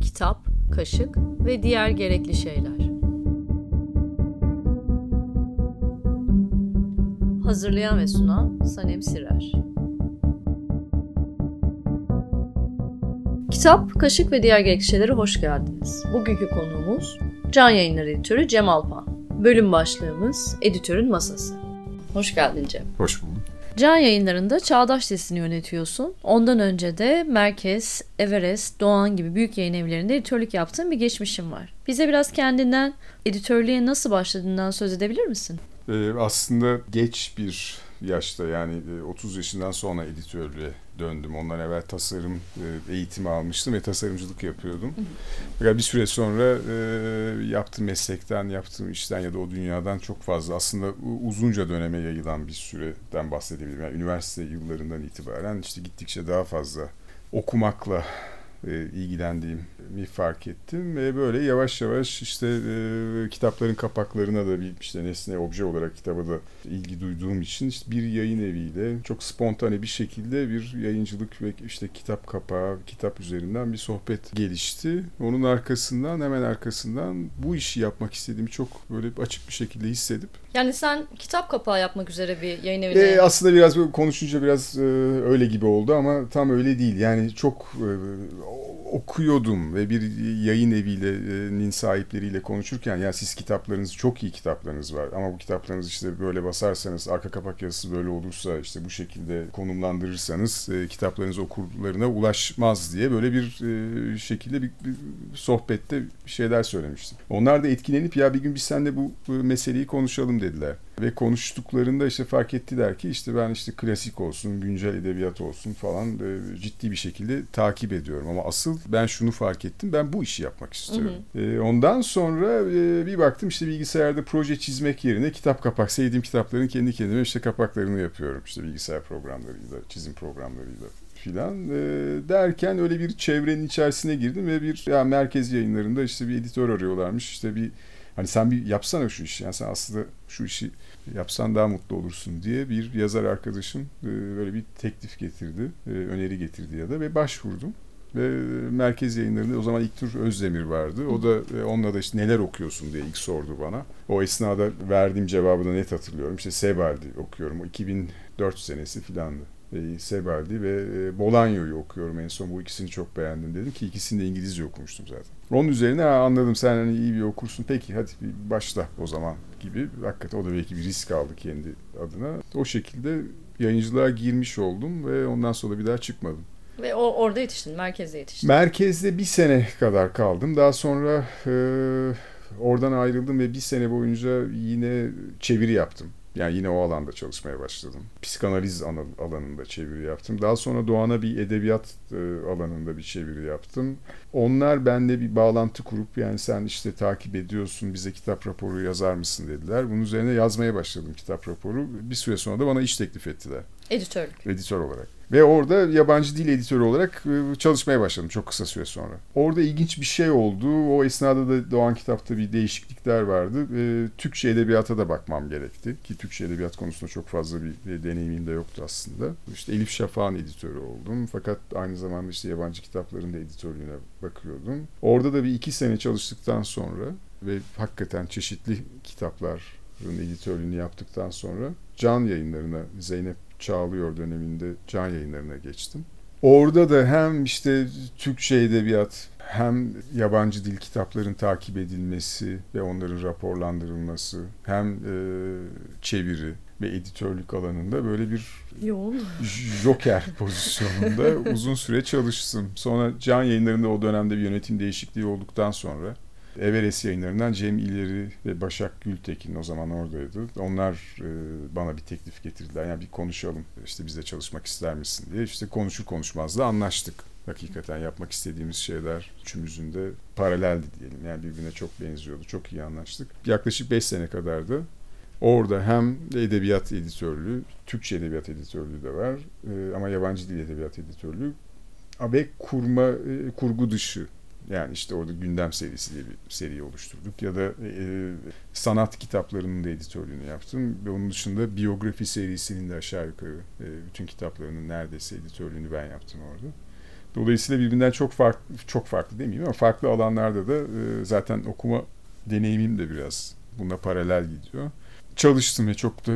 Kitap, kaşık ve diğer gerekli şeyler. Hazırlayan ve sunan Sanem Sirer. Kitap, kaşık ve diğer gerekli şeylere hoş geldiniz. Bugünkü konuğumuz Can Yayınları Editörü Cem Alpan. Bölüm başlığımız Editörün Masası. Hoş geldin Cem. Hoş bulduk. Can Yayınları'nda Çağdaş Dizisi'ni yönetiyorsun. Ondan önce de Merkez, Everest, Doğan gibi büyük yayın evlerinde editörlük yaptığın bir geçmişin var. Bize biraz kendinden, editörlüğe nasıl başladığından söz edebilir misin? Ee, aslında geç bir yaşta yani 30 yaşından sonra editörlüğe döndüm. Ondan evvel tasarım e, eğitimi almıştım ve tasarımcılık yapıyordum. Fakat bir süre sonra e, yaptığım meslekten, yaptığım işten ya da o dünyadan çok fazla aslında uzunca döneme yayılan bir süreden bahsedebilirim. Yani üniversite yıllarından itibaren işte gittikçe daha fazla okumakla e, ilgilendiğimi fark ettim ve böyle yavaş yavaş işte e, kitapların kapaklarına da bir işte nesne obje olarak kitaba da ilgi duyduğum için işte bir yayın eviyle çok spontane bir şekilde bir yayıncılık ve işte kitap kapağı, kitap üzerinden bir sohbet gelişti. Onun arkasından hemen arkasından bu işi yapmak istediğimi çok böyle açık bir şekilde hissedip yani sen kitap kapağı yapmak üzere bir yayın evine... E, aslında biraz konuşunca biraz e, öyle gibi oldu ama tam öyle değil. Yani çok e, okuyordum ve bir yayın evi'nin sahipleriyle konuşurken ya siz kitaplarınız çok iyi kitaplarınız var ama bu kitaplarınız işte böyle basarsanız arka kapak yazısı böyle olursa işte bu şekilde konumlandırırsanız e, kitaplarınız okurlarına ulaşmaz diye böyle bir e, şekilde bir, bir sohbette şeyler söylemiştim. Onlar da etkilenip ya bir gün biz seninle bu meseleyi konuşalım dediler. Ve konuştuklarında işte fark ettiler ki işte ben işte klasik olsun, güncel edebiyat olsun falan e, ciddi bir şekilde takip ediyorum. Ama asıl ben şunu fark ettim, ben bu işi yapmak istiyorum. Hı hı. E, ondan sonra e, bir baktım işte bilgisayarda proje çizmek yerine kitap kapak, sevdiğim kitapların kendi kendime işte kapaklarını yapıyorum. İşte bilgisayar programlarıyla, çizim programlarıyla filan e, derken öyle bir çevrenin içerisine girdim ve bir ya merkez yayınlarında işte bir editör arıyorlarmış işte bir hani sen bir yapsana şu işi yani sen aslında şu işi yapsan daha mutlu olursun diye bir yazar arkadaşım e, böyle bir teklif getirdi, e, öneri getirdi ya da ve başvurdum. Ve merkez yayınlarında o zaman İlktur Özdemir vardı. O da e, onunla da işte neler okuyorsun diye ilk sordu bana. O esnada verdiğim cevabı da net hatırlıyorum. İşte Sebaldi okuyorum. O 2004 senesi filandı. Sebaldi ve Bolanyo'yu okuyorum en son. Bu ikisini çok beğendim dedim ki ikisini de İngilizce okumuştum zaten. Onun üzerine anladım sen hani iyi bir okursun. Peki hadi bir başla o zaman gibi. Hakikaten o da belki bir risk aldı kendi adına. O şekilde yayıncılığa girmiş oldum ve ondan sonra bir daha çıkmadım. Ve o, orada yetiştin, merkezde yetiştin. Merkezde bir sene kadar kaldım. Daha sonra e, oradan ayrıldım ve bir sene boyunca yine çeviri yaptım. Yani yine o alanda çalışmaya başladım. Psikanaliz alanında çeviri yaptım. Daha sonra Doğan'a bir edebiyat e, alanında bir çeviri yaptım. Onlar bende bir bağlantı kurup yani sen işte takip ediyorsun bize kitap raporu yazar mısın dediler. Bunun üzerine yazmaya başladım kitap raporu. Bir süre sonra da bana iş teklif ettiler. Editörlük. Editör olarak. Ve orada yabancı dil editörü olarak e, çalışmaya başladım çok kısa süre sonra. Orada ilginç bir şey oldu. O esnada da Doğan Kitap'ta bir değişiklikler vardı. E, Türkçe edebiyata da bakmam gerekti. Ki Türkçe edebiyat konusunda çok fazla bir deneyimim de yoktu aslında. İşte Elif Şafak'ın editörü oldum. Fakat aynı zamanda işte yabancı kitapların da editörlüğüne bakıyordum. Orada da bir iki sene çalıştıktan sonra ve hakikaten çeşitli kitapların editörlüğünü yaptıktan sonra Can yayınlarına Zeynep Çağlıyor döneminde can yayınlarına geçtim. Orada da hem işte Türkçe edebiyat hem yabancı dil kitapların takip edilmesi ve onların raporlandırılması hem e, çeviri ve editörlük alanında böyle bir Yoğun. joker pozisyonunda uzun süre çalıştım. Sonra can yayınlarında o dönemde bir yönetim değişikliği olduktan sonra Everest yayınlarından Cem İleri ve Başak Gültekin o zaman oradaydı. Onlar e, bana bir teklif getirdiler. Yani bir konuşalım işte bizle çalışmak ister misin diye. İşte konuşur konuşmaz da anlaştık. Hakikaten yapmak istediğimiz şeyler üçümüzün de paraleldi diyelim. Yani birbirine çok benziyordu. Çok iyi anlaştık. Yaklaşık 5 sene kadardı. Orada hem edebiyat editörlüğü, Türkçe edebiyat editörlüğü de var e, ama yabancı dil edebiyat editörlüğü ve kurma, e, kurgu dışı Yani işte orada gündem serisi diye bir seri oluşturduk. Ya da e, sanat kitaplarının da editörlüğünü yaptım. Ve onun dışında biyografi serisinin de aşağı yukarı e, bütün kitaplarının neredeyse editörlüğünü ben yaptım orada. Dolayısıyla birbirinden çok farklı, çok farklı demeyeyim ama farklı alanlarda da e, zaten okuma deneyimim de biraz buna paralel gidiyor. Çalıştım ve çok da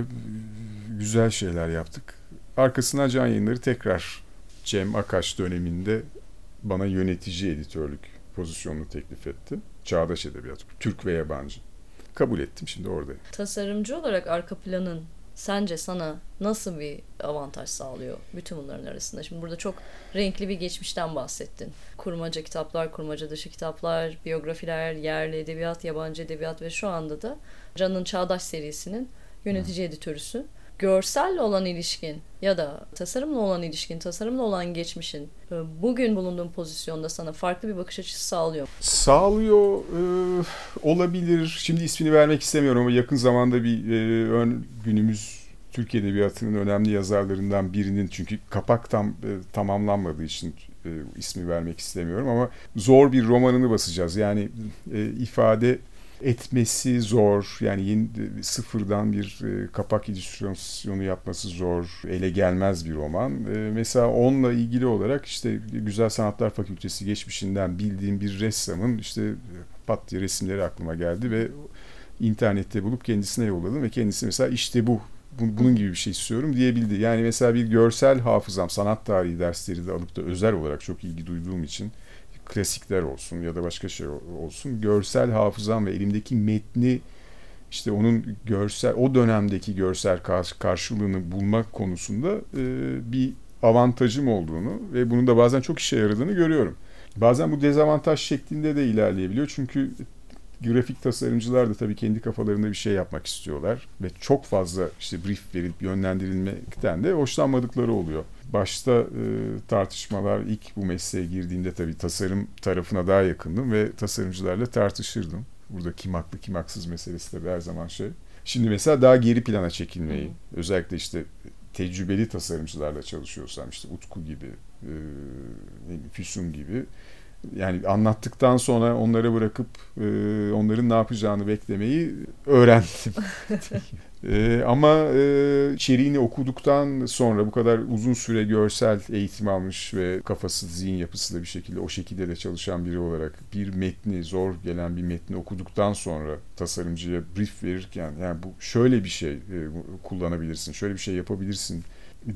güzel şeyler yaptık. Arkasından Can Yayınları tekrar Cem Akaş döneminde bana yönetici editörlük pozisyonunu teklif etti. Çağdaş Edebiyat, Türk ve yabancı. Kabul ettim, şimdi oradayım. Tasarımcı olarak arka planın sence sana nasıl bir avantaj sağlıyor bütün bunların arasında? Şimdi burada çok renkli bir geçmişten bahsettin. Kurmaca kitaplar, kurmaca dışı kitaplar, biyografiler, yerli edebiyat, yabancı edebiyat ve şu anda da Can'ın Çağdaş serisinin yönetici hmm. editörüsün görselle olan ilişkin ya da tasarımla olan ilişkin, tasarımla olan geçmişin e, bugün bulunduğun pozisyonda sana farklı bir bakış açısı sağlıyor. Sağlıyor e, olabilir. Şimdi ismini vermek istemiyorum ama yakın zamanda bir e, ön, günümüz Türk Edebiyatı'nın önemli yazarlarından birinin çünkü kapak tam e, tamamlanmadığı için e, ismi vermek istemiyorum ama zor bir romanını basacağız. Yani e, ifade etmesi zor. Yani yeni, sıfırdan bir e, kapak illüstrasyonu yapması zor. Ele gelmez bir roman. E, mesela onunla ilgili olarak işte Güzel Sanatlar Fakültesi geçmişinden bildiğim bir ressamın işte pat diye resimleri aklıma geldi ve internette bulup kendisine yolladım ve kendisi mesela işte bu bunun gibi bir şey istiyorum diyebildi. Yani mesela bir görsel hafızam, sanat tarihi dersleri de alıp da özel olarak çok ilgi duyduğum için klasikler olsun ya da başka şey olsun görsel hafızam ve elimdeki metni işte onun görsel o dönemdeki görsel karşılığını bulmak konusunda e, bir avantajım olduğunu ve bunun da bazen çok işe yaradığını görüyorum. Bazen bu dezavantaj şeklinde de ilerleyebiliyor çünkü grafik tasarımcılar da tabii kendi kafalarında bir şey yapmak istiyorlar ve çok fazla işte brief verip yönlendirilmekten de hoşlanmadıkları oluyor. Başta e, tartışmalar ilk bu mesleğe girdiğimde tabii tasarım tarafına daha yakındım ve tasarımcılarla tartışırdım. Burada kim haklı kim haksız meselesi tabii her zaman şey. Şimdi mesela daha geri plana çekilmeyi, hmm. özellikle işte tecrübeli tasarımcılarla çalışıyorsam işte Utku gibi, e, Füsun gibi yani anlattıktan sonra onlara bırakıp e, onların ne yapacağını beklemeyi öğrendim. e, ama e, içeriğini okuduktan sonra bu kadar uzun süre görsel eğitim almış ve kafası, zihin yapısı da bir şekilde o şekilde de çalışan biri olarak bir metni, zor gelen bir metni okuduktan sonra tasarımcıya brief verirken yani bu şöyle bir şey e, kullanabilirsin, şöyle bir şey yapabilirsin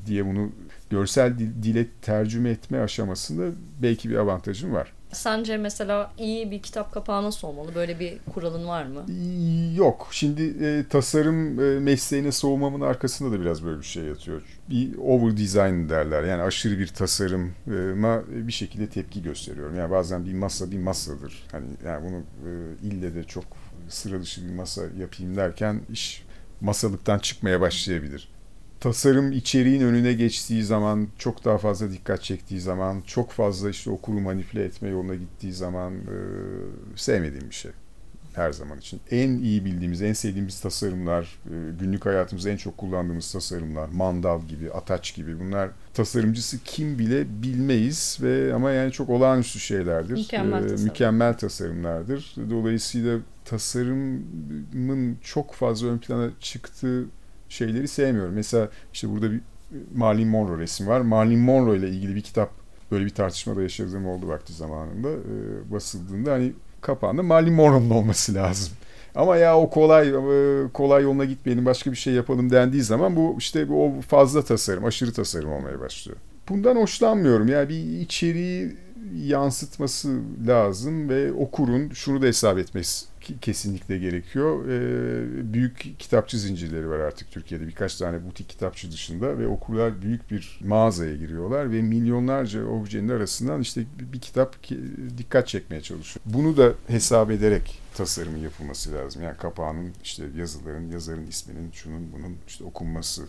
diye bunu görsel dile tercüme etme aşamasında belki bir avantajım var. Sence mesela iyi bir kitap kapağı nasıl olmalı? Böyle bir kuralın var mı? Yok. Şimdi e, tasarım e, mesleğine soğumamın arkasında da biraz böyle bir şey yatıyor. Bir over design derler. Yani aşırı bir tasarıma bir şekilde tepki gösteriyorum. Yani bazen bir masa bir masadır. Hani yani bunu e, ille de çok sıra dışı bir masa yapayım derken iş masalıktan çıkmaya başlayabilir tasarım içeriğin önüne geçtiği zaman, çok daha fazla dikkat çektiği zaman, çok fazla işte okuru manipüle etme yoluna gittiği zaman e, sevmediğim bir şey her zaman için. En iyi bildiğimiz, en sevdiğimiz tasarımlar, günlük hayatımızda en çok kullandığımız tasarımlar, mandal gibi, ataç gibi bunlar tasarımcısı kim bile bilmeyiz ve ama yani çok olağanüstü şeylerdir. Mükemmel, tasarım. mükemmel tasarımlardır. Dolayısıyla tasarımın çok fazla ön plana çıktığı şeyleri sevmiyorum. Mesela işte burada bir Marilyn Monroe resmi var. Marilyn Monroe ile ilgili bir kitap böyle bir tartışmada yaşadığım oldu vakti zamanında. E, basıldığında hani kapağında Marilyn Monroe'nun olması lazım. Ama ya o kolay e, kolay yoluna gitmeyelim başka bir şey yapalım dendiği zaman bu işte o fazla tasarım, aşırı tasarım olmaya başlıyor. Bundan hoşlanmıyorum. Yani bir içeriği yansıtması lazım ve okurun şunu da hesap etmesi kesinlikle gerekiyor. E, büyük kitapçı zincirleri var artık Türkiye'de birkaç tane butik kitapçı dışında ve okurlar büyük bir mağazaya giriyorlar ve milyonlarca objenin arasından işte bir kitap dikkat çekmeye çalışıyor. Bunu da hesap ederek tasarımın yapılması lazım. Yani kapağının işte yazıların, yazarın isminin, şunun bunun işte okunması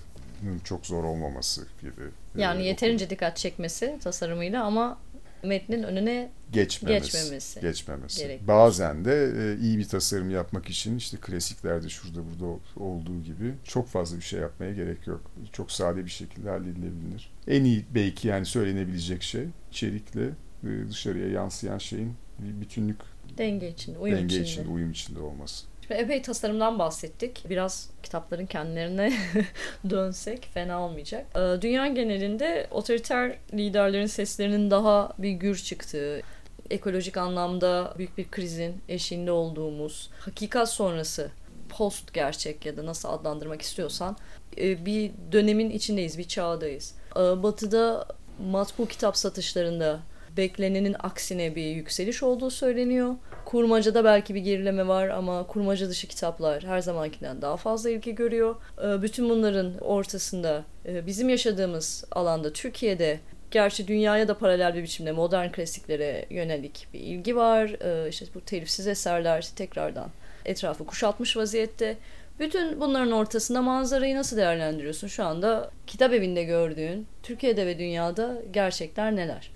çok zor olmaması gibi. Yani yeterince okuma. dikkat çekmesi tasarımıyla ama metnin önüne geçmemesi. Geçmemesi. geçmemesi. Gerekli. Bazen de e, iyi bir tasarım yapmak için işte klasiklerde şurada burada olduğu gibi çok fazla bir şey yapmaya gerek yok. Çok sade bir şekilde halledilebilir. En iyi belki yani söylenebilecek şey içerikle e, dışarıya yansıyan şeyin bir bütünlük denge içinde, uyum denge içinde. içinde, uyum içinde olması. Şimdi epey tasarımdan bahsettik. Biraz kitapların kendilerine dönsek fena olmayacak. Ee, dünya genelinde otoriter liderlerin seslerinin daha bir gür çıktığı, ekolojik anlamda büyük bir krizin eşiğinde olduğumuz, hakikat sonrası post gerçek ya da nasıl adlandırmak istiyorsan e, bir dönemin içindeyiz, bir çağdayız. Ee, batı'da matbu kitap satışlarında beklenenin aksine bir yükseliş olduğu söyleniyor. Kurmacada belki bir gerileme var ama kurmaca dışı kitaplar her zamankinden daha fazla ilgi görüyor. Ee, bütün bunların ortasında e, bizim yaşadığımız alanda Türkiye'de Gerçi dünyaya da paralel bir biçimde modern klasiklere yönelik bir ilgi var. Ee, işte bu telifsiz eserler tekrardan etrafı kuşatmış vaziyette. Bütün bunların ortasında manzarayı nasıl değerlendiriyorsun? Şu anda kitap evinde gördüğün Türkiye'de ve dünyada gerçekler neler?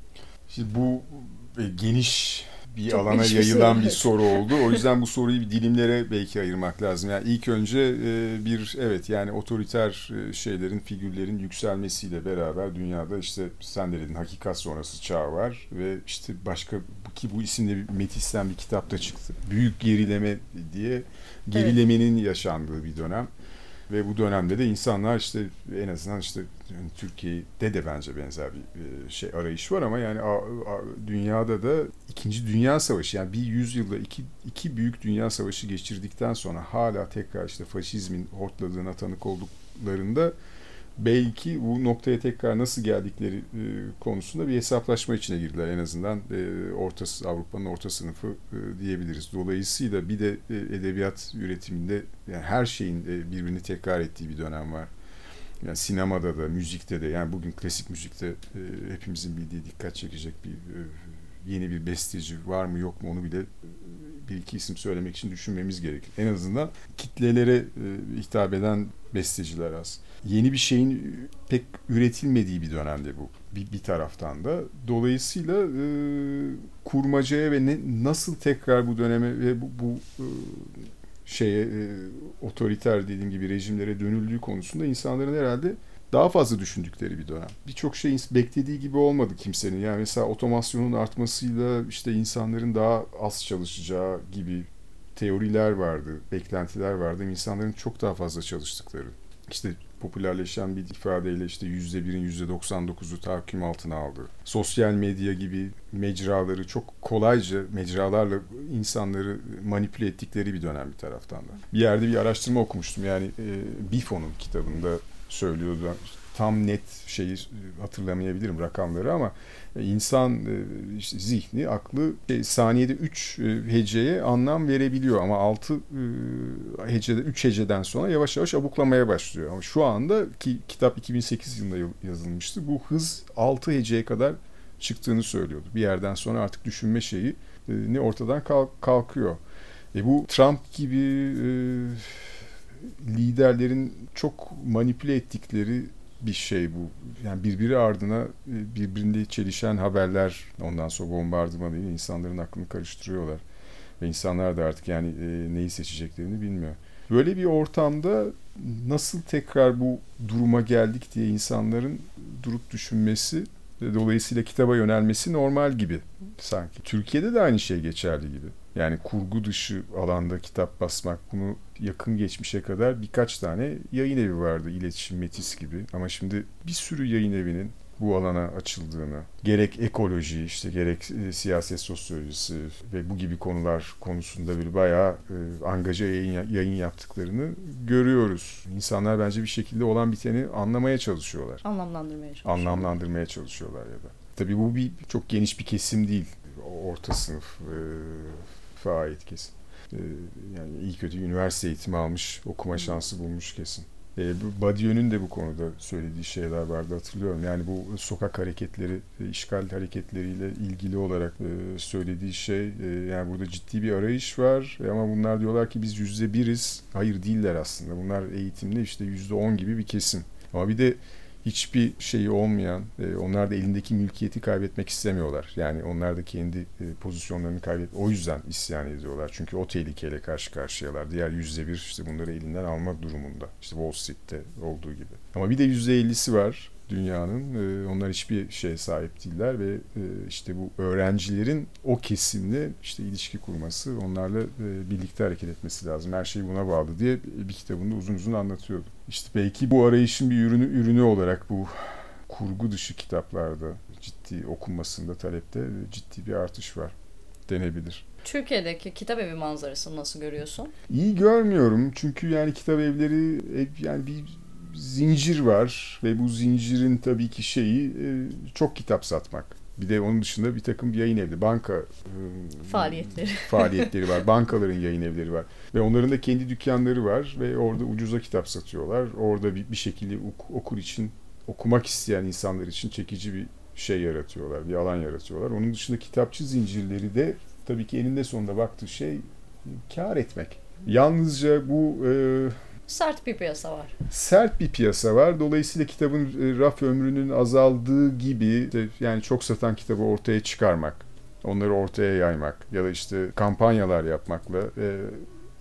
Şimdi bu e, geniş bir Çok alana bir yayılan soru, bir evet. soru oldu. O yüzden bu soruyu bir dilimlere belki ayırmak lazım. Yani ilk önce e, bir evet yani otoriter e, şeylerin, figürlerin yükselmesiyle beraber dünyada işte sen de dedin hakikat sonrası çağ var ve işte başka ki bu isimle bir Metis'ten bir kitap da çıktı. Büyük gerileme diye gerilemenin yaşandığı bir dönem. Ve bu dönemde de insanlar işte en azından işte yani Türkiye'de de bence benzer bir e, şey arayış var ama yani dünyada da İkinci Dünya Savaşı yani bir yüzyılda iki, iki büyük dünya savaşı geçirdikten sonra hala tekrar işte faşizmin hortladığına tanık olduklarında belki bu noktaya tekrar nasıl geldikleri e, konusunda bir hesaplaşma içine girdiler en azından e, orta Avrupa'nın orta sınıfı e, diyebiliriz. Dolayısıyla bir de edebiyat üretiminde yani her şeyin birbirini tekrar ettiği bir dönem var. Yani sinemada da, müzikte de yani bugün klasik müzikte hepimizin bildiği dikkat çekecek bir yeni bir besteci var mı yok mu onu bile bir iki isim söylemek için düşünmemiz gerekir. En azından kitlelere e, hitap eden besteciler az. Yeni bir şeyin pek üretilmediği bir dönemde bu bir, bir taraftan da. Dolayısıyla e, kurmacaya ve ne, nasıl tekrar bu döneme ve bu, bu e, şeye e, otoriter dediğim gibi rejimlere dönüldüğü konusunda insanların herhalde daha fazla düşündükleri bir dönem. Birçok şey beklediği gibi olmadı kimsenin. Yani mesela otomasyonun artmasıyla işte insanların daha az çalışacağı gibi teoriler vardı, beklentiler vardı. İnsanların çok daha fazla çalıştıkları. İşte popülerleşen bir ifadeyle işte yüzde birin yüzde 99'u tahakküm altına aldı. Sosyal medya gibi mecraları çok kolayca mecralarla insanları manipüle ettikleri bir dönem bir taraftan da. Bir yerde bir araştırma okumuştum yani e, Bifon'un kitabında söylüyordu. Tam net şeyi hatırlamayabilirim rakamları ama insan işte zihni, aklı şey, saniyede 3 heceye anlam verebiliyor ama 6 hecede 3 heceden sonra yavaş yavaş abuklamaya başlıyor. Ama şu anda ki kitap 2008 yılında yazılmıştı. Bu hız 6 heceye kadar çıktığını söylüyordu. Bir yerden sonra artık düşünme şeyi ne ortadan kalkıyor. E bu Trump gibi e, liderlerin çok manipüle ettikleri bir şey bu. Yani birbiri ardına birbirinde çelişen haberler ondan sonra bombardımanıyla insanların aklını karıştırıyorlar. Ve insanlar da artık yani e, neyi seçeceklerini bilmiyor. Böyle bir ortamda nasıl tekrar bu duruma geldik diye insanların durup düşünmesi dolayısıyla kitaba yönelmesi normal gibi sanki. Türkiye'de de aynı şey geçerli gibi. Yani kurgu dışı alanda kitap basmak bunu yakın geçmişe kadar birkaç tane yayın evi vardı. İletişim Metis gibi. Ama şimdi bir sürü yayın evinin bu alana açıldığını, gerek ekoloji, işte gerek e, siyaset sosyolojisi ve bu gibi konular konusunda bir bayağı e, angaja yayın, yayın yaptıklarını görüyoruz. İnsanlar bence bir şekilde olan biteni anlamaya çalışıyorlar. Anlamlandırmaya çalışıyorlar. Anlamlandırmaya çalışıyorlar ya da. Tabii bu bir çok geniş bir kesim değil. Orta sınıf e, ait kesim. E, yani iyi kötü üniversite eğitimi almış, okuma şansı bulmuş kesin. E, Badiou'nun de bu konuda söylediği şeyler vardı hatırlıyorum. Yani bu sokak hareketleri, e, işgal hareketleriyle ilgili olarak e, söylediği şey, e, yani burada ciddi bir arayış var. E, ama bunlar diyorlar ki biz yüzde biriz. Hayır değiller aslında. Bunlar eğitimde işte yüzde on gibi bir kesim. Ama bir de hiçbir şeyi olmayan, e, onlar da elindeki mülkiyeti kaybetmek istemiyorlar. Yani onlar da kendi e, pozisyonlarını kaybet. O yüzden isyan ediyorlar. Çünkü o tehlikeyle karşı karşıyalar. Diğer yüzde bir işte bunları elinden almak durumunda. İşte Wall Street'te olduğu gibi. Ama bir de yüzde ellisi var. Dünyanın. E, onlar hiçbir şeye sahip değiller ve e, işte bu öğrencilerin o kesimle işte ilişki kurması, onlarla e, birlikte hareket etmesi lazım. Her şey buna bağlı diye bir kitabında uzun uzun anlatıyordu. İşte belki bu arayışın bir ürünü ürünü olarak bu kurgu dışı kitaplarda ciddi okunmasında talepte ciddi bir artış var denebilir. Türkiye'deki kitap evi manzarasını nasıl görüyorsun? İyi görmüyorum çünkü yani kitap evleri yani bir zincir var ve bu zincirin tabii ki şeyi e, çok kitap satmak. Bir de onun dışında bir takım yayın evleri, banka e, faaliyetleri faaliyetleri var. Bankaların yayın evleri var. Ve onların da kendi dükkanları var ve orada ucuza kitap satıyorlar. Orada bir, bir şekilde okur için, okumak isteyen insanlar için çekici bir şey yaratıyorlar, bir alan yaratıyorlar. Onun dışında kitapçı zincirleri de tabii ki eninde sonunda baktığı şey kar etmek. Yalnızca bu e, sert bir piyasa var. Sert bir piyasa var. Dolayısıyla kitabın e, raf ömrünün azaldığı gibi yani çok satan kitabı ortaya çıkarmak, onları ortaya yaymak ya da işte kampanyalar yapmakla e,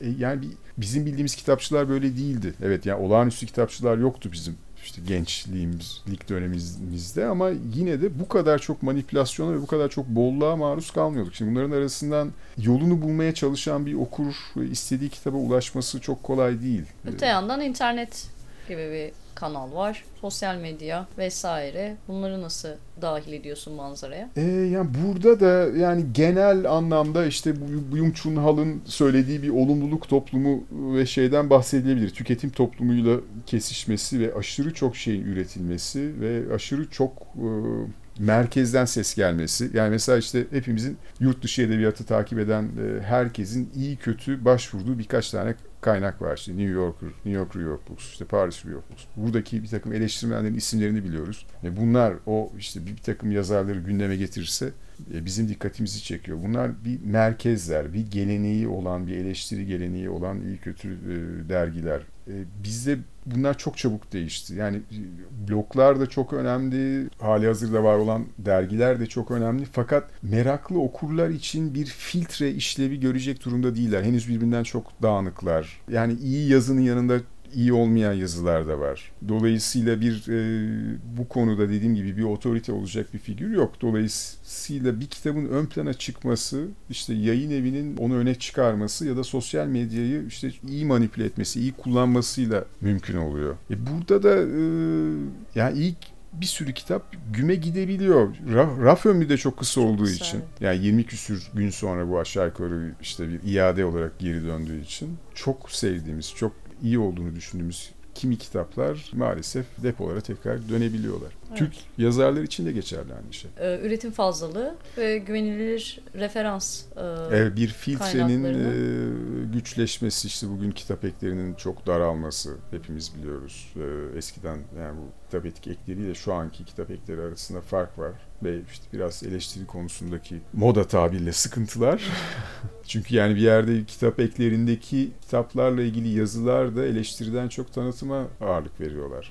e yani bizim bildiğimiz kitapçılar böyle değildi. Evet yani olağanüstü kitapçılar yoktu bizim işte gençliğimiz, lig dönemimizde ama yine de bu kadar çok manipülasyona ve bu kadar çok bolluğa maruz kalmıyorduk. Şimdi bunların arasından yolunu bulmaya çalışan bir okur istediği kitaba ulaşması çok kolay değil. Öte yandan internet gibi bir kanal var, sosyal medya vesaire. Bunları nasıl dahil ediyorsun manzaraya? E, yani burada da yani genel anlamda işte Byung Chun Hal'ın söylediği bir olumluluk toplumu ve şeyden bahsedilebilir. Tüketim toplumuyla kesişmesi ve aşırı çok şeyin üretilmesi ve aşırı çok e, merkezden ses gelmesi. Yani mesela işte hepimizin yurt dışı edebiyatı takip eden e, herkesin iyi kötü başvurduğu birkaç tane kaynak var. New Yorker, New York Review Books, işte Paris Review Books. Buradaki bir takım eleştirmenlerin isimlerini biliyoruz. Ve bunlar o işte bir takım yazarları gündeme getirirse e, bizim dikkatimizi çekiyor. Bunlar bir merkezler, bir geleneği olan, bir eleştiri geleneği olan iyi kötü e, dergiler. E, bizde bunlar çok çabuk değişti. Yani bloklar da çok önemli, hali hazırda var olan dergiler de çok önemli. Fakat meraklı okurlar için bir filtre işlevi görecek durumda değiller. Henüz birbirinden çok dağınıklar. Yani iyi yazının yanında iyi olmayan yazılar da var. Dolayısıyla bir e, bu konuda dediğim gibi bir otorite olacak bir figür yok. Dolayısıyla bir kitabın ön plana çıkması, işte yayın evinin onu öne çıkarması ya da sosyal medyayı işte iyi manipüle etmesi, iyi kullanmasıyla mümkün oluyor. E burada da e, yani ilk bir sürü kitap güme gidebiliyor. Raf, raf ömrü de çok kısa olduğu kısa. için. Yani 20 küsür gün sonra bu aşağı yukarı işte bir iade olarak geri döndüğü için çok sevdiğimiz, çok iyi olduğunu düşündüğümüz kimi kitaplar maalesef depolara tekrar dönebiliyorlar. Evet. Türk yazarlar için de geçerli aynı şey. Ee, üretim fazlalığı ve güvenilir referans e, evet, Bir filtrenin e, güçleşmesi işte bugün kitap eklerinin çok daralması hepimiz biliyoruz. E, eskiden yani bu kitap ekleriyle şu anki kitap ekleri arasında fark var ve işte biraz eleştiri konusundaki moda tabirle sıkıntılar. Çünkü yani bir yerde kitap eklerindeki kitaplarla ilgili yazılar da eleştiriden çok tanıtıma ağırlık veriyorlar.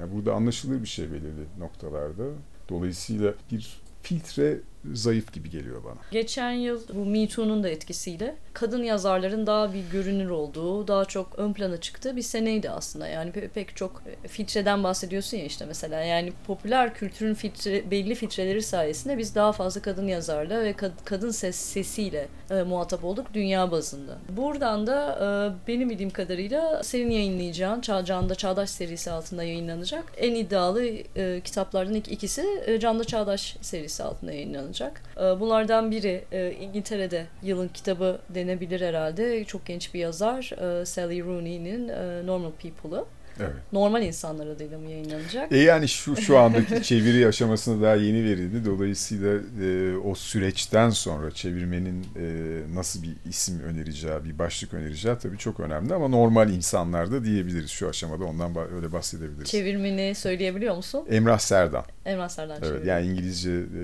Yani burada anlaşılır bir şey belirli noktalarda. Dolayısıyla bir filtre zayıf gibi geliyor bana. Geçen yıl bu Me Too'nun da etkisiyle kadın yazarların daha bir görünür olduğu, daha çok ön plana çıktığı bir seneydi aslında. Yani pe- pek çok e, filtreden bahsediyorsun ya işte mesela. Yani popüler kültürün filtre, belli filtreleri sayesinde biz daha fazla kadın yazarla ve kad- kadın ses sesiyle e, muhatap olduk dünya bazında. Buradan da e, benim bildiğim kadarıyla senin yayınlayacağın Çağ Çağdaş serisi altında yayınlanacak en iddialı e, kitaplardan ilk ikisi e, Canda Çağdaş serisi altında yayınlanacak. E, bunlardan biri e, İngiltere'de yılın kitabı denebilir herhalde. Çok genç bir yazar e, Sally Rooney'nin e, Normal People'ı. Evet. Normal insanlar adıyla mı yayınlanacak? E yani şu şu andaki çeviri aşamasında daha yeni verildi. Dolayısıyla e, o süreçten sonra çevirmenin e, nasıl bir isim önereceği, bir başlık önereceği tabii çok önemli ama normal insanlar da diyebiliriz şu aşamada ondan öyle bahsedebiliriz. Çevirmeni söyleyebiliyor musun? Emrah Serdan. Emrah Serdan Evet yani İngilizce e,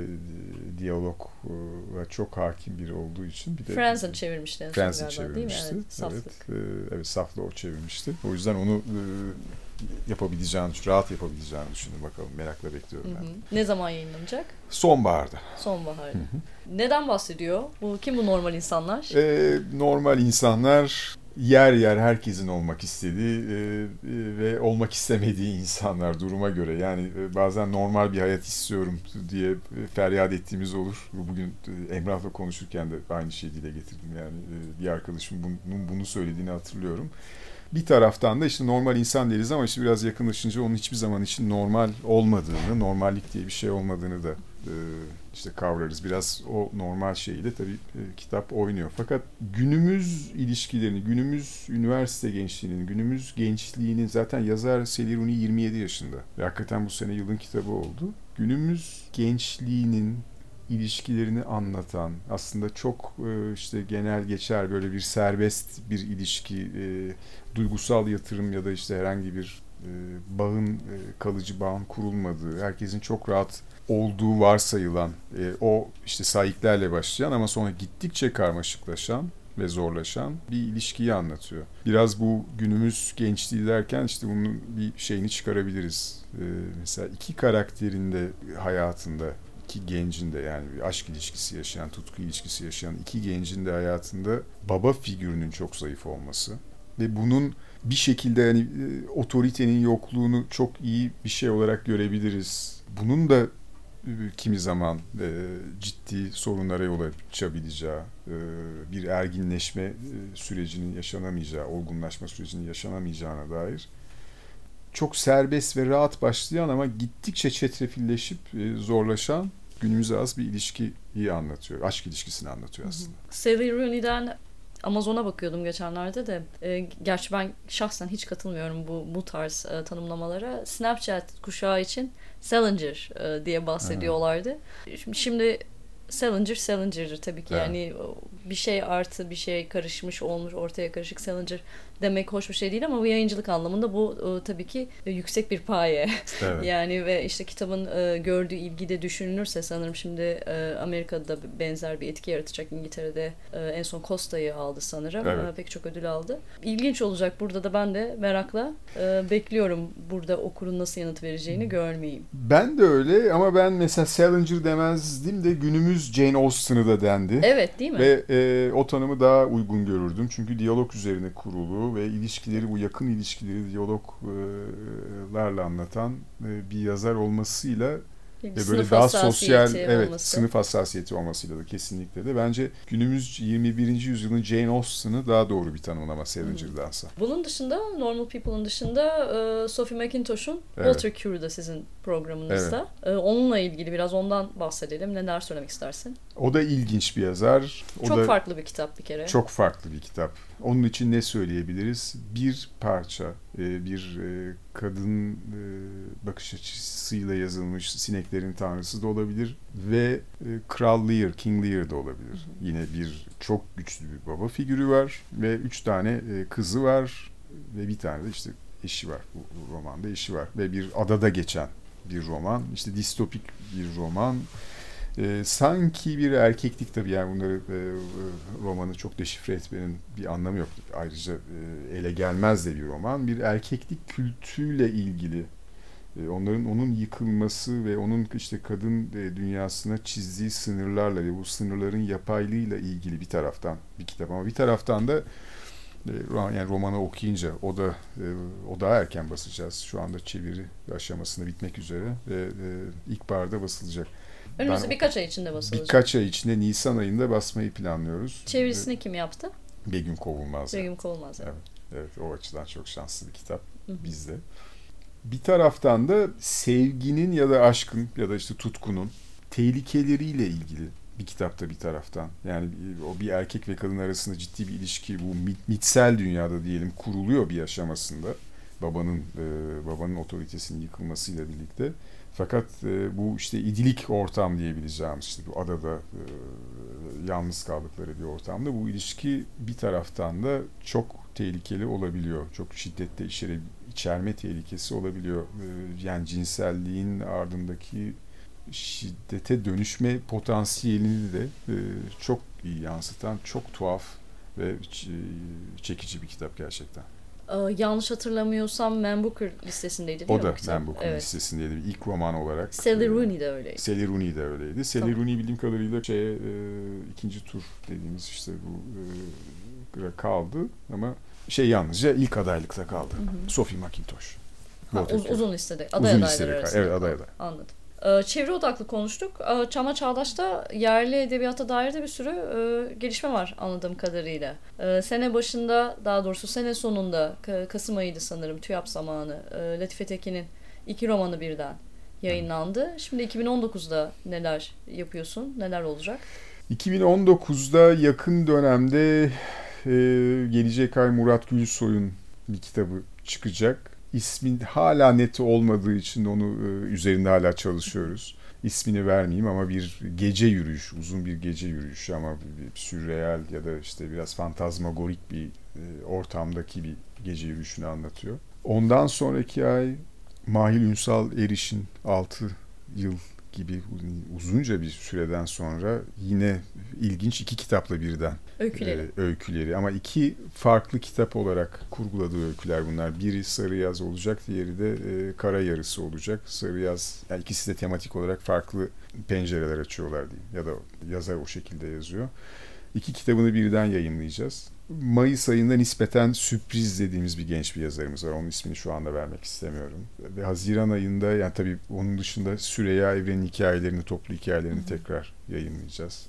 diyalog ve çok hakim biri olduğu için bir de Franzen çevirmişti. Franzen çevirmişti. Evet, saflık. Evet, e, evet Saflı o çevirmişti. O yüzden onu e, yapabileceğini, rahat yapabileceğini düşündüm bakalım. Merakla bekliyorum ben. Hı hı. Ne zaman yayınlanacak? Sonbaharda. Sonbaharda. Neden bahsediyor? Bu kim bu normal insanlar? Ee, normal insanlar yer yer herkesin olmak istediği e, e, ve olmak istemediği insanlar duruma göre. Yani e, bazen normal bir hayat istiyorum diye feryat ettiğimiz olur. Bugün Emrah'la konuşurken de aynı şeyi dile getirdim. Yani bir arkadaşım bunu, bunu söylediğini hatırlıyorum. Bir taraftan da işte normal insan deriz ama işte biraz yakınlaşınca onun hiçbir zaman için normal olmadığını, normallik diye bir şey olmadığını da işte kavrarız. Biraz o normal şeyle tabii e, kitap oynuyor. Fakat günümüz ilişkilerini, günümüz üniversite gençliğinin, günümüz gençliğinin zaten yazar Rooney 27 yaşında. Ve hakikaten bu sene yılın kitabı oldu. Günümüz gençliğinin ilişkilerini anlatan aslında çok e, işte genel geçer böyle bir serbest bir ilişki e, duygusal yatırım ya da işte herhangi bir e, bağın e, kalıcı bağın kurulmadığı herkesin çok rahat olduğu varsayılan e, o işte sahiplerle başlayan ama sonra gittikçe karmaşıklaşan ve zorlaşan bir ilişkiyi anlatıyor. Biraz bu günümüz gençliği derken işte bunun bir şeyini çıkarabiliriz. Ee, mesela iki karakterin de hayatında iki gencin de yani bir aşk ilişkisi yaşayan, tutku ilişkisi yaşayan iki gencin de hayatında baba figürünün çok zayıf olması ve bunun bir şekilde hani e, otoritenin yokluğunu çok iyi bir şey olarak görebiliriz. Bunun da kimi zaman e, ciddi sorunlara yol açabileceği, e, bir erginleşme e, sürecinin yaşanamayacağı, olgunlaşma sürecinin yaşanamayacağına dair çok serbest ve rahat başlayan ama gittikçe çetrefilleşip e, zorlaşan günümüze az bir ilişkiyi anlatıyor. Aşk ilişkisini anlatıyor aslında. Sally Rooney'den Amazon'a bakıyordum geçenlerde de. E, gerçi ben şahsen hiç katılmıyorum bu bu tarz e, tanımlamalara. Snapchat kuşağı için Salinger e, diye bahsediyorlardı. Şimdi, şimdi Salinger Salinger'dır tabii ki. Evet. Yani bir şey artı bir şey karışmış olmuş ortaya karışık Salinger demek hoş bir şey değil ama bu yayıncılık anlamında bu e, tabii ki e, yüksek bir paye. Evet. yani ve işte kitabın e, gördüğü ilgi de düşünülürse sanırım şimdi e, Amerika'da benzer bir etki yaratacak. İngiltere'de e, en son Costa'yı aldı sanırım. Evet. E, pek çok ödül aldı. İlginç olacak burada da ben de merakla e, bekliyorum burada okurun nasıl yanıt vereceğini görmeyeyim. Ben de öyle ama ben mesela Salinger demezdim de günümüz Jane Austen'ı da dendi. Evet değil mi? Ve e, o tanımı daha uygun görürdüm. Çünkü diyalog üzerine kurulu ve ilişkileri bu yakın ilişkileri diyaloglarla anlatan e, bir yazar olmasıyla ve böyle daha sosyal evet olması. sınıf hassasiyeti olmasıyla da kesinlikle de bence günümüz 21. yüzyılın Jane Austen'ı daha doğru bir tanımlama Salinger'dansa. Bunun dışında Normal People'ın dışında e, Sophie McIntosh'un evet. Walter Cure'da sizin programınızda. Evet. E, onunla ilgili biraz ondan bahsedelim. Neler söylemek istersin? O da ilginç bir yazar. O çok da farklı bir kitap bir kere. Çok farklı bir kitap. Onun için ne söyleyebiliriz? Bir parça, e, bir e, kadın e, bakış açısıyla yazılmış Sineklerin Tanrısı da olabilir ve Kral Lear, King Lear da olabilir. Yine bir çok güçlü bir baba figürü var ve üç tane kızı var ve bir tane de işte eşi var. Bu romanda eşi var ve bir adada geçen bir roman. İşte distopik bir roman e, sanki bir erkeklik tabii yani bunları e, romanı çok deşifre etmenin bir anlamı yok. Ayrıca e, ele gelmez de bir roman. Bir erkeklik kültüyle ilgili e, onların onun yıkılması ve onun işte kadın e, dünyasına çizdiği sınırlarla ve bu sınırların yapaylığıyla ilgili bir taraftan bir kitap ama bir taraftan da e, yani romanı okuyunca o da e, o daha erken basacağız. Şu anda çeviri aşamasında bitmek üzere ilkbaharda basılacak. Önümüzde birkaç ay içinde basılacak. Birkaç ay içinde Nisan ayında basmayı planlıyoruz. Çevirisini kim yaptı? Begüm Kovulmaz. Begüm Kovulmaz. Evet. evet, o açıdan çok şanslı bir kitap Hı-hı. bizde. Bir taraftan da sevginin ya da aşkın ya da işte tutkunun tehlikeleriyle ilgili bir kitapta bir taraftan. Yani o bir erkek ve kadın arasında ciddi bir ilişki bu mitsel dünyada diyelim kuruluyor bir aşamasında. Babanın e, babanın otoritesinin yıkılmasıyla birlikte fakat e, bu işte idilik ortam diyebileceğimiz işte bu adada e, yalnız kaldıkları bir ortamda bu ilişki bir taraftan da çok tehlikeli olabiliyor. Çok şiddette içeri, içerme tehlikesi olabiliyor. E, yani cinselliğin ardındaki şiddete dönüşme potansiyelini de e, çok iyi yansıtan, çok tuhaf ve çekici bir kitap gerçekten. Ee, yanlış hatırlamıyorsam Man Booker listesindeydi değil o mi? O da Man Booker evet. listesindeydi. İlk roman olarak. Sally Rooney de öyleydi. Sally Rooney de öyleydi. Sally tamam. Rooney bildiğim kadarıyla şeye, e, ikinci tur dediğimiz işte bu e, kaldı ama şey yalnızca ilk adaylıkta kaldı. Hı hı. Sophie McIntosh. Ha, uz, uzun listede. Aday uzun listede arasında. Evet aday aday. Anladım. Ee, çevre odaklı konuştuk. Ee, Çama Çağdaş'ta yerli edebiyata dair de bir sürü e, gelişme var anladığım kadarıyla. Ee, sene başında daha doğrusu sene sonunda Kasım ayıydı sanırım TÜYAP zamanı e, Latife Tekin'in iki romanı birden yayınlandı. Şimdi 2019'da neler yapıyorsun? Neler olacak? 2019'da yakın dönemde e, gelecek ay Murat Gülsoy'un bir kitabı çıkacak. İsmin hala net olmadığı için onu e, üzerinde hala çalışıyoruz. İsmini vermeyeyim ama bir gece yürüyüş, uzun bir gece yürüyüşü ama bir, sürreal ya da işte biraz fantazmagorik bir e, ortamdaki bir gece yürüyüşünü anlatıyor. Ondan sonraki ay Mahil Ünsal Eriş'in 6 yıl gibi uzunca bir süreden sonra yine ilginç iki kitapla birden öyküleri. E, öyküleri ama iki farklı kitap olarak kurguladığı öyküler bunlar. Biri Sarı Yaz olacak, diğeri de e, Kara Yarısı olacak. Sarı Yaz yani ikisi de tematik olarak farklı pencereler açıyorlar diyeyim ya da yazar o şekilde yazıyor. İki kitabını birden yayınlayacağız. Mayıs ayında nispeten sürpriz dediğimiz bir genç bir yazarımız var. Onun ismini şu anda vermek istemiyorum. Ve Haziran ayında yani tabii onun dışında Süreyya Evren'in hikayelerini, toplu hikayelerini tekrar yayınlayacağız.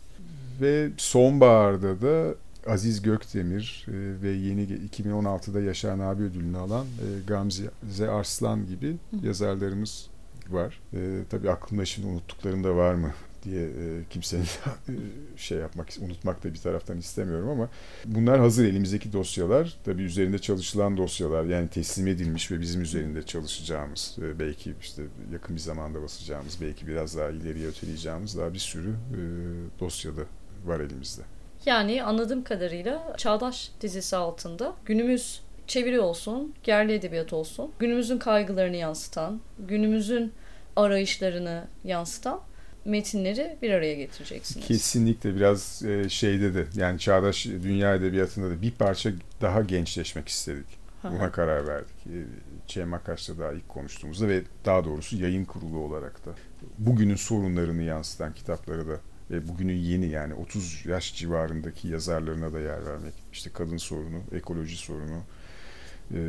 Ve sonbaharda da Aziz Gökdemir e, ve yeni 2016'da Yaşar Nabi ödülünü alan e, Gamze Arslan gibi yazarlarımız var. E, tabii aklımda şimdi unuttuklarım da var mı diye e, kimsenin e, şey yapmak, unutmak da bir taraftan istemiyorum ama bunlar hazır elimizdeki dosyalar. Tabii üzerinde çalışılan dosyalar yani teslim edilmiş ve bizim üzerinde çalışacağımız, e, belki işte yakın bir zamanda basacağımız, belki biraz daha ileriye öteleyeceğimiz daha bir sürü e, dosyada var elimizde. Yani anladığım kadarıyla Çağdaş dizisi altında günümüz çeviri olsun, yerli edebiyat olsun, günümüzün kaygılarını yansıtan, günümüzün arayışlarını yansıtan metinleri bir araya getireceksiniz. Kesinlikle biraz e, şeyde de yani çağdaş dünya edebiyatında da bir parça daha gençleşmek istedik. Buna karar verdik. E, Cem Akaş'la daha ilk konuştuğumuzda ve daha doğrusu yayın kurulu olarak da bugünün sorunlarını yansıtan kitapları da ve bugünün yeni yani 30 yaş civarındaki yazarlarına da yer vermek. İşte kadın sorunu, ekoloji sorunu, e,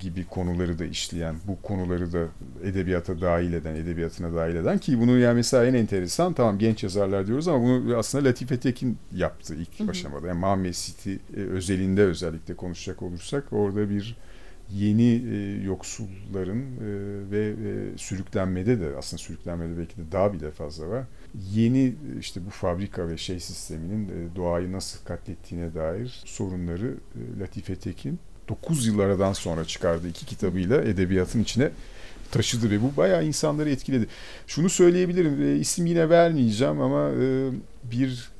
gibi konuları da işleyen, bu konuları da edebiyata dahil eden, edebiyatına dahil eden ki bunu yani mesela en enteresan tamam genç yazarlar diyoruz ama bunu aslında Latife Tekin yaptı ilk hı hı. aşamada. Yani Mahme City e, özelinde özellikle konuşacak olursak orada bir yeni e, yoksulların e, ve e, sürüklenmede de aslında sürüklenmede belki de daha bile fazla var. Yeni işte bu fabrika ve şey sisteminin e, doğayı nasıl katlettiğine dair sorunları e, Latife Tekin 9 yıl aradan sonra çıkardığı iki kitabıyla edebiyatın içine taşıdı ve bu bayağı insanları etkiledi. Şunu söyleyebilirim, e, isim yine vermeyeceğim ama bir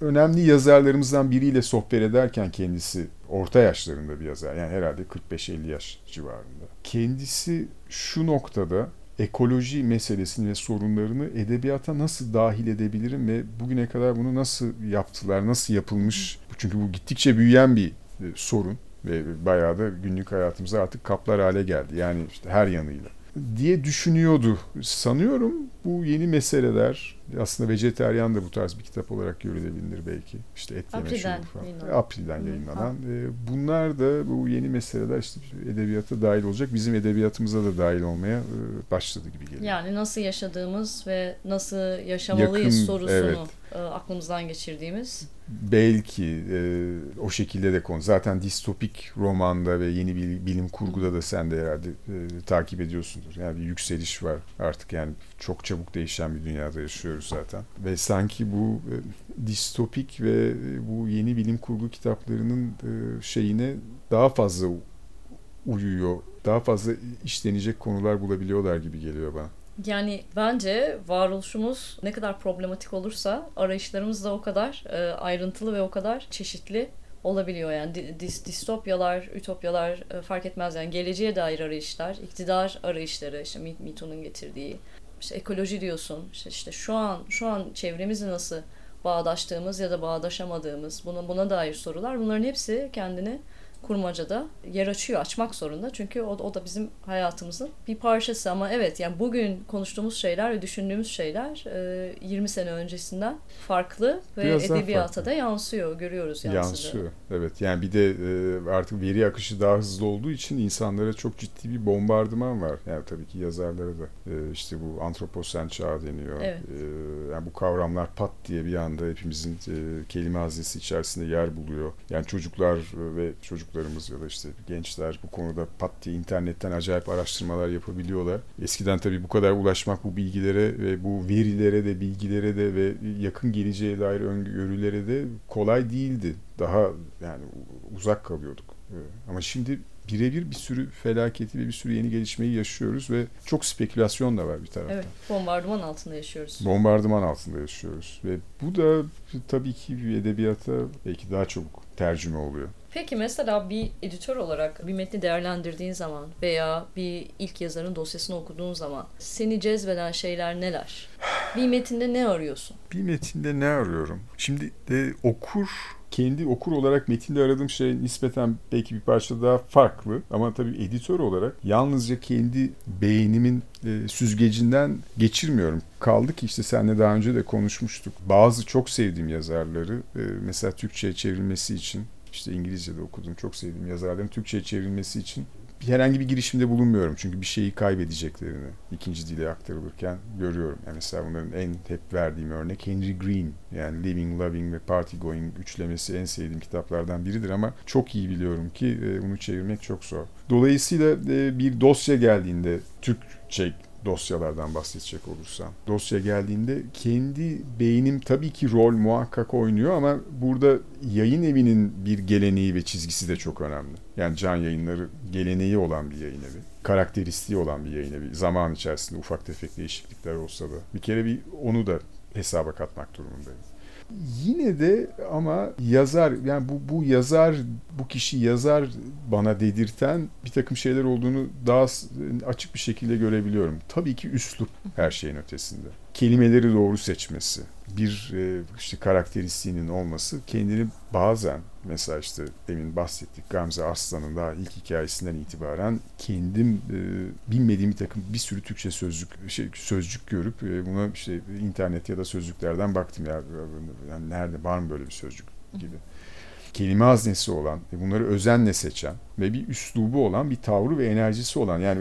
önemli yazarlarımızdan biriyle sohbet ederken kendisi orta yaşlarında bir yazar. Yani herhalde 45-50 yaş civarında. Kendisi şu noktada ekoloji meselesini ve sorunlarını edebiyata nasıl dahil edebilirim ve bugüne kadar bunu nasıl yaptılar, nasıl yapılmış? Çünkü bu gittikçe büyüyen bir e, sorun ve bayağı da günlük hayatımıza artık kaplar hale geldi. Yani işte her yanıyla diye düşünüyordu. Sanıyorum bu yeni meseleler aslında vejeteryan da bu tarz bir kitap olarak görülebilir belki. İşte et yeme falan. Yayınlanan. Yayınlanan. Hı. Bunlar da bu yeni meseleler işte edebiyata dahil olacak. Bizim edebiyatımıza da dahil olmaya e, başladı gibi geliyor. Yani nasıl yaşadığımız ve nasıl yaşamalıyız Yakın, sorusunu evet. E, aklımızdan geçirdiğimiz belki e, o şekilde de konu. Zaten distopik romanda ve yeni bilim kurguda da sen de herhalde e, takip ediyorsundur. Yani bir yükseliş var artık yani çok çabuk değişen bir dünyada yaşıyoruz zaten. Ve sanki bu e, distopik ve e, bu yeni bilim kurgu kitaplarının e, şeyine daha fazla uyuyor. Daha fazla işlenecek konular bulabiliyorlar gibi geliyor bana. Yani bence varoluşumuz ne kadar problematik olursa arayışlarımız da o kadar e, ayrıntılı ve o kadar çeşitli olabiliyor. Yani dis, distopyalar, ütopyalar e, fark etmez. Yani geleceğe dair arayışlar, iktidar arayışları, işte MeToo'nun getirdiği, işte ekoloji diyorsun. İşte, işte şu an şu an çevremizi nasıl bağdaştığımız ya da bağdaşamadığımız buna buna dair sorular. Bunların hepsi kendini kurmacada yer açıyor, açmak zorunda. Çünkü o, o da bizim hayatımızın bir parçası. Ama evet yani bugün konuştuğumuz şeyler ve düşündüğümüz şeyler 20 sene öncesinden farklı ve Biraz edebiyata farklı. da yansıyor, görüyoruz yansıdı. Yansıyor, evet. Yani bir de artık veri akışı daha hızlı olduğu için insanlara çok ciddi bir bombardıman var. Yani tabii ki yazarlara da işte bu antroposen çağ deniyor. Evet. Yani bu kavramlar pat diye bir anda hepimizin kelime hazinesi içerisinde yer buluyor. Yani çocuklar ve çocuklarımız ya da işte gençler bu konuda pat diye internetten acayip araştırmalar yapabiliyorlar. Eskiden tabii bu kadar ulaşmak bu bilgilere ve bu verilere de bilgilere de ve yakın geleceğe dair öngörülere de kolay değildi. Daha yani uzak kalıyorduk. Ama şimdi birebir bir sürü felaketi ve bir sürü yeni gelişmeyi yaşıyoruz ve çok spekülasyon da var bir taraftan. Evet, bombardıman altında yaşıyoruz. Bombardıman altında yaşıyoruz ve bu da tabii ki edebiyata belki daha çabuk tercüme oluyor. Peki mesela bir editör olarak bir metni değerlendirdiğin zaman veya bir ilk yazarın dosyasını okuduğun zaman seni cezbeden şeyler neler? Bir metinde ne arıyorsun? Bir metinde ne arıyorum? Şimdi de okur kendi okur olarak metinde aradığım şey nispeten belki bir parça daha farklı. Ama tabii editör olarak yalnızca kendi beynimin e, süzgecinden geçirmiyorum. Kaldı ki işte seninle daha önce de konuşmuştuk. Bazı çok sevdiğim yazarları e, mesela Türkçe'ye çevrilmesi için işte İngilizce'de okudum çok sevdiğim yazarların Türkçe'ye çevrilmesi için herhangi bir girişimde bulunmuyorum. Çünkü bir şeyi kaybedeceklerini ikinci dile aktarılırken görüyorum. Yani mesela bunların en hep verdiğim örnek Henry Green. Yani Living, Loving ve Party Going üçlemesi en sevdiğim kitaplardan biridir ama çok iyi biliyorum ki e, bunu çevirmek çok zor. Dolayısıyla e, bir dosya geldiğinde Türkçe dosyalardan bahsedecek olursam. Dosya geldiğinde kendi beynim tabii ki rol muhakkak oynuyor ama burada yayın evinin bir geleneği ve çizgisi de çok önemli. Yani can yayınları geleneği olan bir yayın evi. Karakteristiği olan bir yayın evi. Zaman içerisinde ufak tefek değişiklikler olsa da. Bir kere bir onu da hesaba katmak durumundayım. Yine de ama yazar yani bu bu yazar bu kişi yazar bana dedirten bir takım şeyler olduğunu daha açık bir şekilde görebiliyorum. Tabii ki üslup her şeyin ötesinde. Kelimeleri doğru seçmesi, bir e, işte karakteristiğinin olması kendini bazen mesela işte demin bahsettik Gamze Aslan'ın daha ilk hikayesinden itibaren kendim e, bilmediğim bir takım bir sürü Türkçe sözcük şey, sözcük görüp e, buna işte internet ya da sözlüklerden baktım ya yani nerede var mı böyle bir sözcük gibi kelime haznesi olan ve bunları özenle seçen ve bir üslubu olan, bir tavrı ve enerjisi olan yani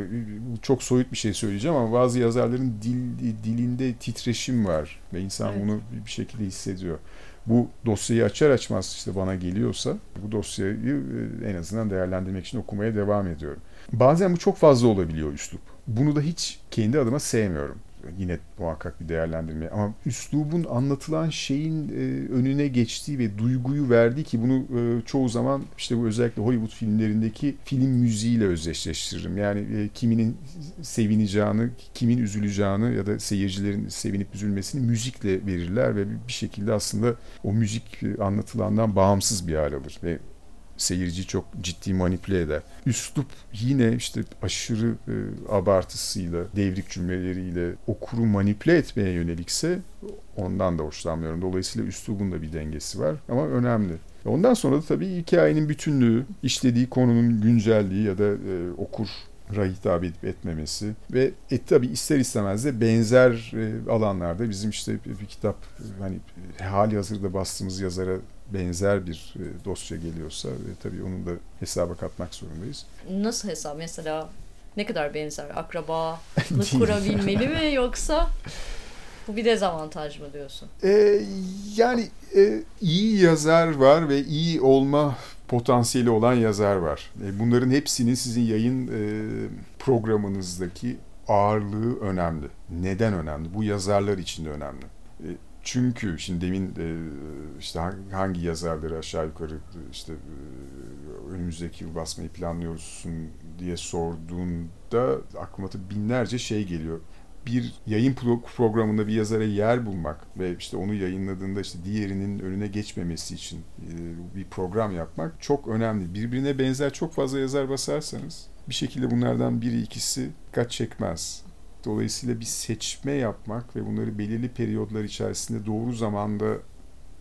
çok soyut bir şey söyleyeceğim ama bazı yazarların dil, dilinde titreşim var ve insan evet. bunu bir şekilde hissediyor. Bu dosyayı açar açmaz işte bana geliyorsa bu dosyayı e, en azından değerlendirmek için okumaya devam ediyorum. Bazen bu çok fazla olabiliyor üslup. Bunu da hiç kendi adıma sevmiyorum yine muhakkak bir değerlendirme ama üslubun anlatılan şeyin e, önüne geçtiği ve duyguyu verdiği ki bunu e, çoğu zaman işte bu özellikle Hollywood filmlerindeki film müziğiyle özdeşleştiririm. Yani e, kiminin sevineceğini, kimin üzüleceğini ya da seyircilerin sevinip üzülmesini müzikle verirler ve bir şekilde aslında o müzik e, anlatılandan bağımsız bir hal alır ve seyirci çok ciddi manipüle eder. Üslup yine işte aşırı e, abartısıyla, devrik cümleleriyle okuru manipüle etmeye yönelikse ondan da hoşlanmıyorum. Dolayısıyla üslubun da bir dengesi var ama önemli. Ondan sonra da tabii hikayenin bütünlüğü, işlediği konunun güncelliği ya da e, okur hitap edip etmemesi ve e, tabi ister istemez de benzer e, alanlarda bizim işte bir, bir kitap hani hali hazırda bastığımız yazara benzer bir e, dosya geliyorsa ve tabii onun da hesaba katmak zorundayız. Nasıl hesap? Mesela ne kadar benzer? Akrabalık kurabilmeli mi yoksa bu bir dezavantaj mı diyorsun? Ee, yani e, iyi yazar var ve iyi olma potansiyeli olan yazar var. E, bunların hepsinin sizin yayın e, programınızdaki ağırlığı önemli. Neden önemli? Bu yazarlar için de önemli. E, çünkü şimdi demin e, işte hangi yazarları aşağı yukarı işte e, önümüzdeki yıl basmayı planlıyorsun diye sorduğunda aklıma binlerce şey geliyor. Bir yayın programında bir yazara yer bulmak ve işte onu yayınladığında işte diğerinin önüne geçmemesi için e, bir program yapmak çok önemli. Birbirine benzer çok fazla yazar basarsanız bir şekilde bunlardan biri ikisi dikkat çekmez. Dolayısıyla bir seçme yapmak ve bunları belirli periyodlar içerisinde doğru zamanda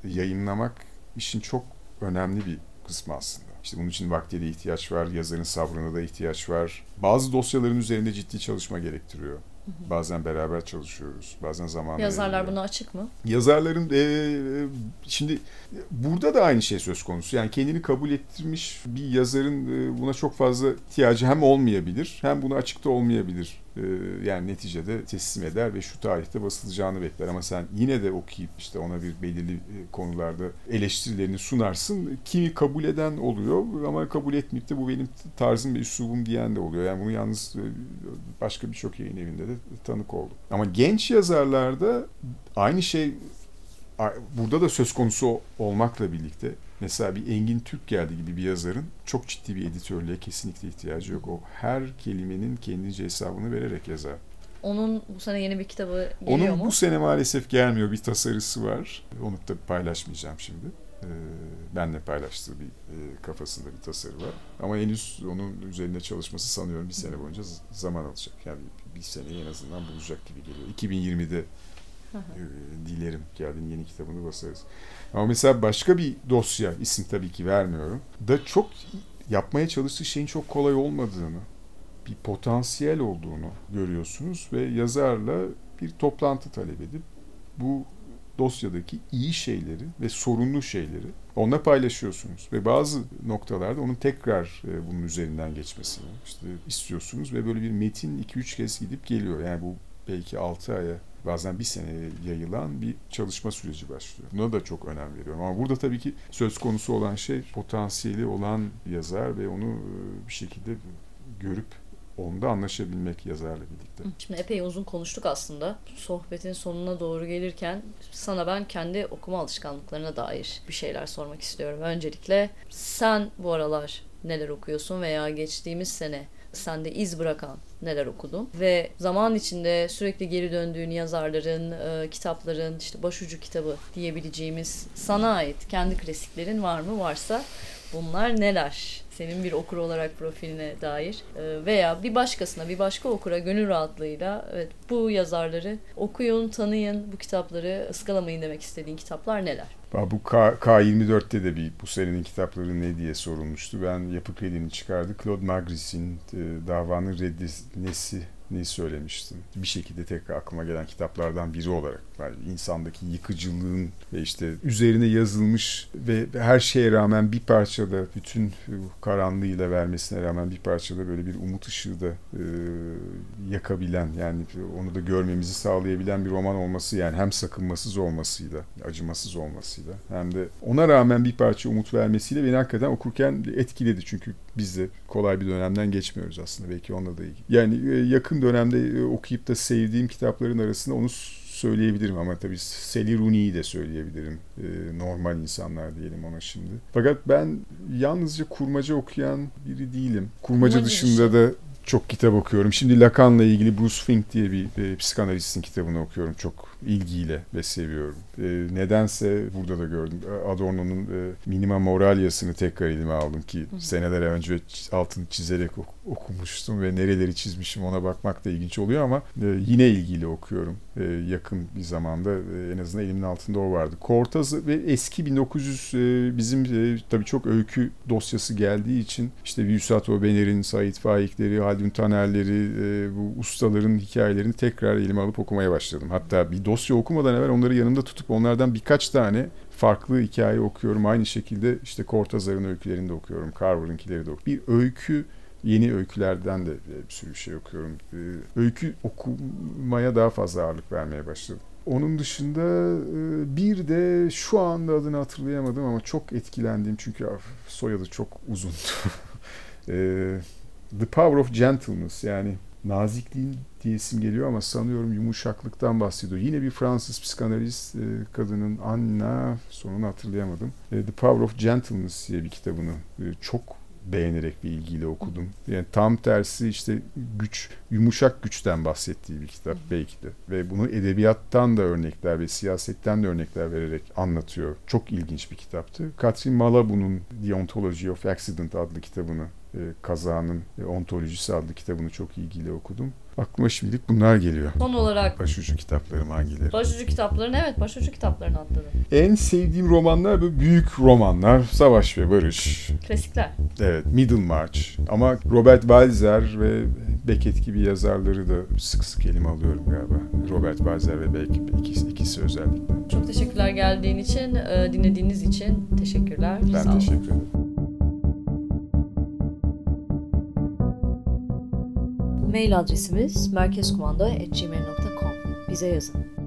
yayınlamak işin çok önemli bir kısmı aslında. İşte bunun için vakte de ihtiyaç var, yazarın sabrına da ihtiyaç var. Bazı dosyaların üzerinde ciddi çalışma gerektiriyor. Bazen beraber çalışıyoruz. Bazen zaman Yazarlar buna açık mı? Yazarların e, şimdi burada da aynı şey söz konusu. Yani kendini kabul ettirmiş bir yazarın e, buna çok fazla ihtiyacı hem olmayabilir hem buna açıkta olmayabilir. E, yani neticede teslim eder ve şu tarihte basılacağını bekler ama sen yine de okuyup işte ona bir belirli e, konularda eleştirilerini sunarsın. Kimi kabul eden oluyor ama kabul etmeyip de bu benim tarzım ve üslubum diyen de oluyor. Yani bunu yalnız e, başka birçok yayın evinde de tanık oldum. Ama genç yazarlarda aynı şey burada da söz konusu olmakla birlikte mesela bir Engin Türk geldi gibi bir yazarın çok ciddi bir editörlüğe kesinlikle ihtiyacı yok. O her kelimenin kendince hesabını vererek yazar. Onun bu sene yeni bir kitabı geliyor Onun mu? Onun bu sene maalesef gelmiyor. Bir tasarısı var. Onu da paylaşmayacağım şimdi. Ee, benle paylaştığı bir e, kafasında bir tasarı var. Ama henüz onun üzerinde çalışması sanıyorum bir sene boyunca zaman alacak. Yani bir seneyi en azından bulacak gibi geliyor. 2020'de e, dilerim geldiğin yeni kitabını basarız. Ama mesela başka bir dosya, isim tabii ki vermiyorum, da çok yapmaya çalıştığı şeyin çok kolay olmadığını, bir potansiyel olduğunu görüyorsunuz ve yazarla bir toplantı talep edip bu dosyadaki iyi şeyleri ve sorunlu şeyleri onunla paylaşıyorsunuz ve bazı noktalarda onun tekrar e, bunun üzerinden geçmesini işte istiyorsunuz ve böyle bir metin 2-3 kez gidip geliyor. Yani bu belki 6 aya bazen bir sene yayılan bir çalışma süreci başlıyor. Buna da çok önem veriyorum. Ama burada tabii ki söz konusu olan şey potansiyeli olan yazar ve onu e, bir şekilde görüp onda anlaşabilmek yazarla birlikte. Şimdi epey uzun konuştuk aslında. Sohbetin sonuna doğru gelirken sana ben kendi okuma alışkanlıklarına dair bir şeyler sormak istiyorum. Öncelikle sen bu aralar neler okuyorsun veya geçtiğimiz sene sende iz bırakan neler okudun ve zaman içinde sürekli geri döndüğün yazarların, e, kitapların, işte başucu kitabı diyebileceğimiz sana ait kendi klasiklerin var mı? Varsa bunlar neler? Senin bir okur olarak profiline dair e, veya bir başkasına, bir başka okura gönül rahatlığıyla evet bu yazarları okuyun, tanıyın, bu kitapları ıskalamayın demek istediğin kitaplar neler? Bu K, K24'te de bir bu senenin kitapları ne diye sorulmuştu. Ben Yapı Kredi'ni çıkardı. Claude Magris'in e, davanın reddinesi ne söylemiştim. Bir şekilde tekrar aklıma gelen kitaplardan biri olarak yani insandaki yıkıcılığın ve işte üzerine yazılmış ve her şeye rağmen bir parçada bütün karanlığıyla vermesine rağmen bir parçada böyle bir umut ışığı da e, yakabilen yani onu da görmemizi sağlayabilen bir roman olması yani hem sakınmasız olmasıyla acımasız olmasıyla hem de ona rağmen bir parça umut vermesiyle beni hakikaten okurken etkiledi çünkü biz de kolay bir dönemden geçmiyoruz aslında belki onunla da ilgili. Yani e, yakın dönemde e, okuyup da sevdiğim kitapların arasında onu söyleyebilirim ama tabii Sally Rooney'i de söyleyebilirim. Ee, normal insanlar diyelim ona şimdi. Fakat ben yalnızca kurmaca okuyan biri değilim. Kurmaca, kurmaca dışında dışı. da çok kitap okuyorum. Şimdi Lacan'la ilgili Bruce Fink diye bir, bir psikanalistin kitabını okuyorum. Çok ilgiyle ve seviyorum. E, nedense burada da gördüm. Adorno'nun e, Minima Moralia'sını tekrar elime aldım ki Hı. seneler önce altını çizerek ok- okumuştum ve nereleri çizmişim ona bakmak da ilginç oluyor ama e, yine ilgiyle okuyorum. E, yakın bir zamanda e, en azından elimin altında o vardı. Cortaz ve eski 1900 e, bizim e, tabii çok öykü dosyası geldiği için işte Vüsat Obener'in, Sait Faikleri, Haldun Taner'leri, e, bu ustaların hikayelerini tekrar elime alıp okumaya başladım. Hatta bir dosya okumadan evvel onları yanımda tutup onlardan birkaç tane farklı hikaye okuyorum. Aynı şekilde işte Cortazar'ın öykülerini de okuyorum. Carver'ınkileri de okuyorum. Bir öykü yeni öykülerden de bir sürü şey okuyorum. Ee, öykü okumaya daha fazla ağırlık vermeye başladım. Onun dışında e, bir de şu anda adını hatırlayamadım ama çok etkilendiğim çünkü soyadı çok uzun. Ee, The Power of Gentleness yani nazikliğin diyesim geliyor ama sanıyorum yumuşaklıktan bahsediyor. Yine bir Fransız psikanalist e, kadının Anna sonunu hatırlayamadım. E, The Power of Gentleness diye bir kitabını e, çok beğenerek bir ilgiyle okudum. Yani tam tersi işte güç, yumuşak güçten bahsettiği bir kitap belki de. Ve bunu edebiyattan da örnekler ve siyasetten de örnekler vererek anlatıyor. Çok ilginç bir kitaptı. Catherine Malabou'nun The Ontology of Accident adlı kitabını e, Kazağının e, Ontolojisi adlı kitabını çok ilgili okudum. Aklıma şimdilik bunlar geliyor. Son olarak Başucu kitaplarım hangileri? başucu kitaplarını evet başucu kitaplarını atladım. En sevdiğim romanlar bu büyük romanlar. Savaş ve Barış. Klasikler. Evet, Middlemarch. Ama Robert Walzer ve Beckett gibi yazarları da sık sık elime alıyorum galiba. Robert Walzer ve Beckett ikisi, ikisi özellikle. Çok teşekkürler geldiğin için, e, dinlediğiniz için. Teşekkürler. Ben Sağ teşekkür ederim. Mail adresimiz merkezkumanda.gmail.com. Bize yazın.